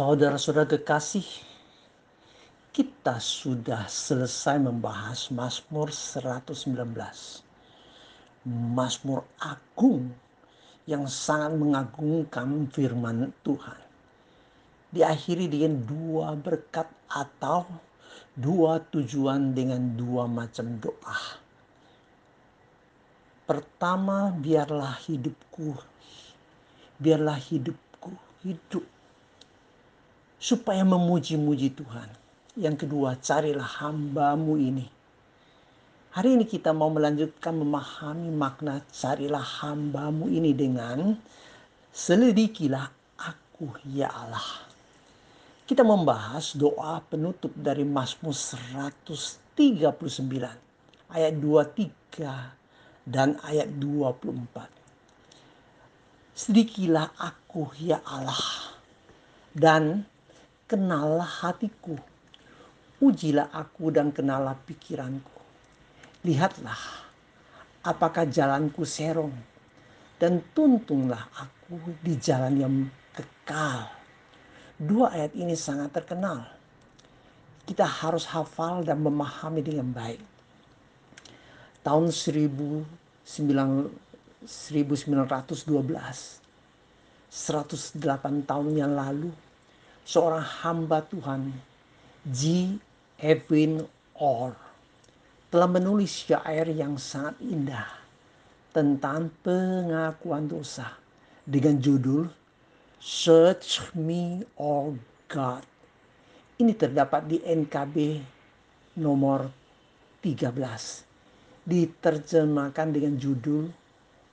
Saudara-saudara kekasih, kita sudah selesai membahas Mazmur 119. Mazmur agung yang sangat mengagungkan firman Tuhan. Diakhiri dengan dua berkat atau dua tujuan dengan dua macam doa. Pertama, biarlah hidupku, biarlah hidupku hidup supaya memuji-muji Tuhan. Yang kedua, carilah hambamu ini. Hari ini kita mau melanjutkan memahami makna carilah hambamu ini dengan selidikilah aku ya Allah. Kita membahas doa penutup dari Mazmur 139 ayat 23 dan ayat 24. Sedikilah aku ya Allah dan kenallah hatiku. Ujilah aku dan kenallah pikiranku. Lihatlah apakah jalanku serong dan tuntunglah aku di jalan yang kekal. Dua ayat ini sangat terkenal. Kita harus hafal dan memahami dengan baik. Tahun 1912, 108 tahun yang lalu, seorang hamba Tuhan, G. Edwin Orr, telah menulis syair yang sangat indah tentang pengakuan dosa dengan judul Search Me, O God. Ini terdapat di NKB nomor 13. Diterjemahkan dengan judul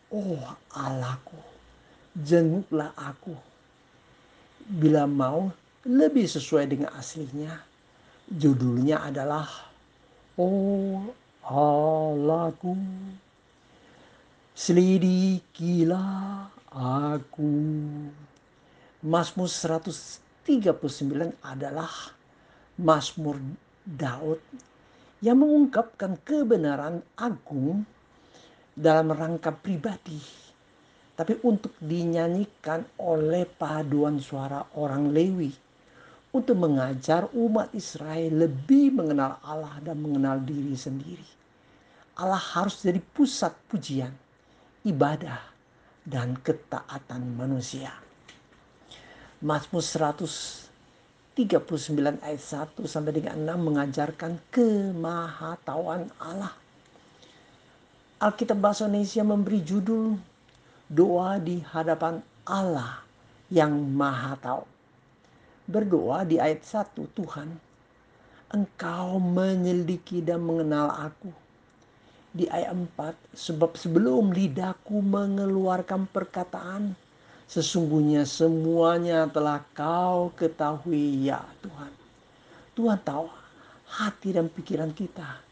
Oh Allahku, jenguklah aku bila mau lebih sesuai dengan aslinya, judulnya adalah Oh Allahku, selidikilah aku. Mazmur 139 adalah Mazmur Daud yang mengungkapkan kebenaran agung dalam rangka pribadi tapi untuk dinyanyikan oleh paduan suara orang Lewi untuk mengajar umat Israel lebih mengenal Allah dan mengenal diri sendiri. Allah harus jadi pusat pujian, ibadah, dan ketaatan manusia. Mazmur 139 ayat 1 sampai dengan 6 mengajarkan kemahatauan Allah. Alkitab Bahasa Indonesia memberi judul doa di hadapan Allah yang maha tahu. Berdoa di ayat 1 Tuhan, Engkau menyelidiki dan mengenal aku. Di ayat 4, sebab sebelum lidahku mengeluarkan perkataan, sesungguhnya semuanya telah kau ketahui ya Tuhan. Tuhan tahu hati dan pikiran kita.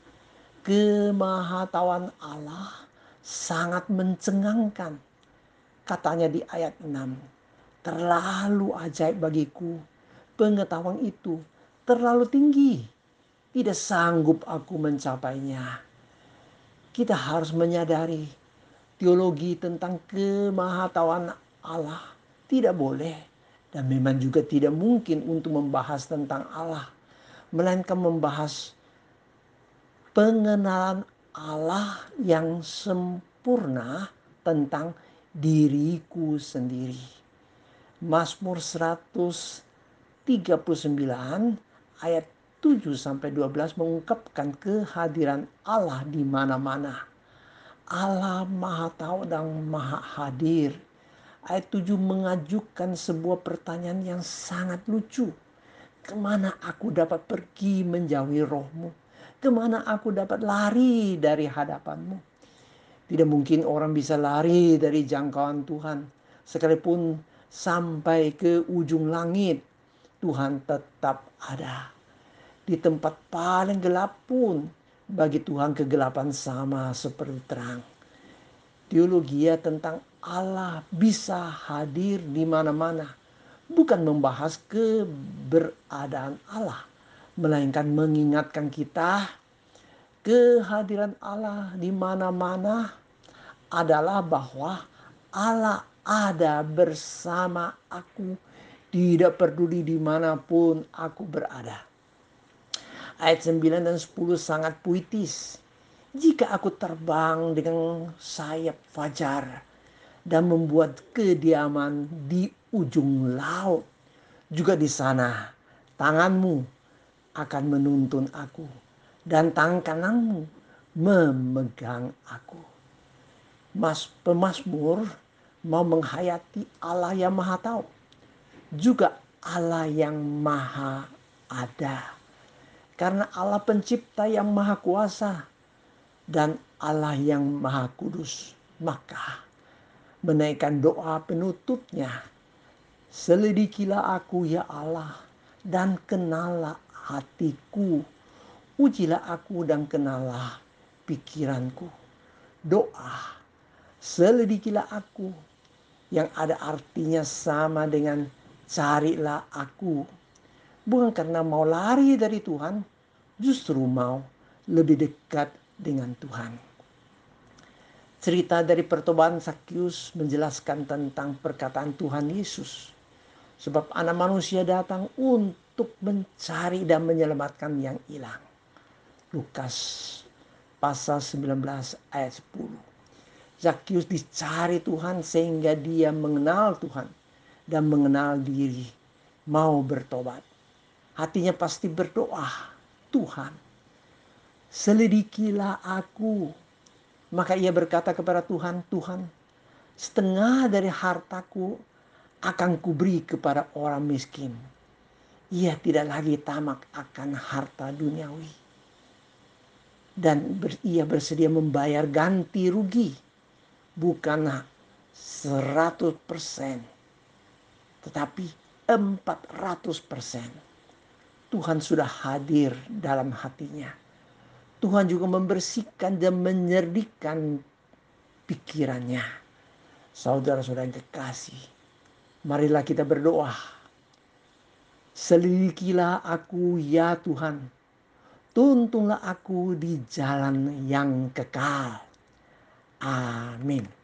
Kemahatauan Allah sangat mencengangkan Katanya di ayat 6, terlalu ajaib bagiku. Pengetahuan itu terlalu tinggi. Tidak sanggup aku mencapainya. Kita harus menyadari teologi tentang kemahatauan Allah tidak boleh dan memang juga tidak mungkin untuk membahas tentang Allah melainkan membahas pengenalan Allah yang sempurna tentang diriku sendiri. Mazmur 139 ayat 7 sampai 12 mengungkapkan kehadiran Allah di mana-mana. Allah Maha Tahu dan Maha Hadir. Ayat 7 mengajukan sebuah pertanyaan yang sangat lucu. Ke mana aku dapat pergi menjauhi rohmu? Ke mana aku dapat lari dari hadapanmu? Tidak mungkin orang bisa lari dari jangkauan Tuhan. Sekalipun sampai ke ujung langit, Tuhan tetap ada. Di tempat paling gelap pun, bagi Tuhan kegelapan sama seperti terang. Teologi tentang Allah bisa hadir di mana-mana. Bukan membahas keberadaan Allah. Melainkan mengingatkan kita kehadiran Allah di mana-mana adalah bahwa Allah ada bersama aku Tidak peduli di mana pun aku berada. Ayat 9 dan 10 sangat puitis. Jika aku terbang dengan sayap fajar dan membuat kediaman di ujung laut, juga di sana tanganmu akan menuntun aku dan tangan kananmu memegang aku. Mas pemazmur mau menghayati Allah yang maha tahu. Juga Allah yang maha ada. Karena Allah pencipta yang maha kuasa dan Allah yang maha kudus. Maka menaikkan doa penutupnya. Selidikilah aku ya Allah dan kenalah hatiku. Ujilah aku dan kenalah pikiranku. Doa selidikilah aku yang ada artinya sama dengan carilah aku. Bukan karena mau lari dari Tuhan, justru mau lebih dekat dengan Tuhan. Cerita dari pertobatan Sakyus menjelaskan tentang perkataan Tuhan Yesus. Sebab anak manusia datang untuk mencari dan menyelamatkan yang hilang. Lukas pasal 19 ayat 10. Zakius dicari Tuhan sehingga dia mengenal Tuhan dan mengenal diri, mau bertobat. Hatinya pasti berdoa, Tuhan, selidikilah aku. Maka ia berkata kepada Tuhan, Tuhan, setengah dari hartaku akan kuberi kepada orang miskin. Ia tidak lagi tamak akan harta duniawi. Dan ia bersedia membayar ganti rugi bukan 100% tetapi 400%. Tuhan sudah hadir dalam hatinya. Tuhan juga membersihkan dan menyerdikan pikirannya. Saudara-saudara yang kekasih, marilah kita berdoa. Selidikilah aku ya Tuhan. Tuntunlah aku di jalan yang kekal. Amin.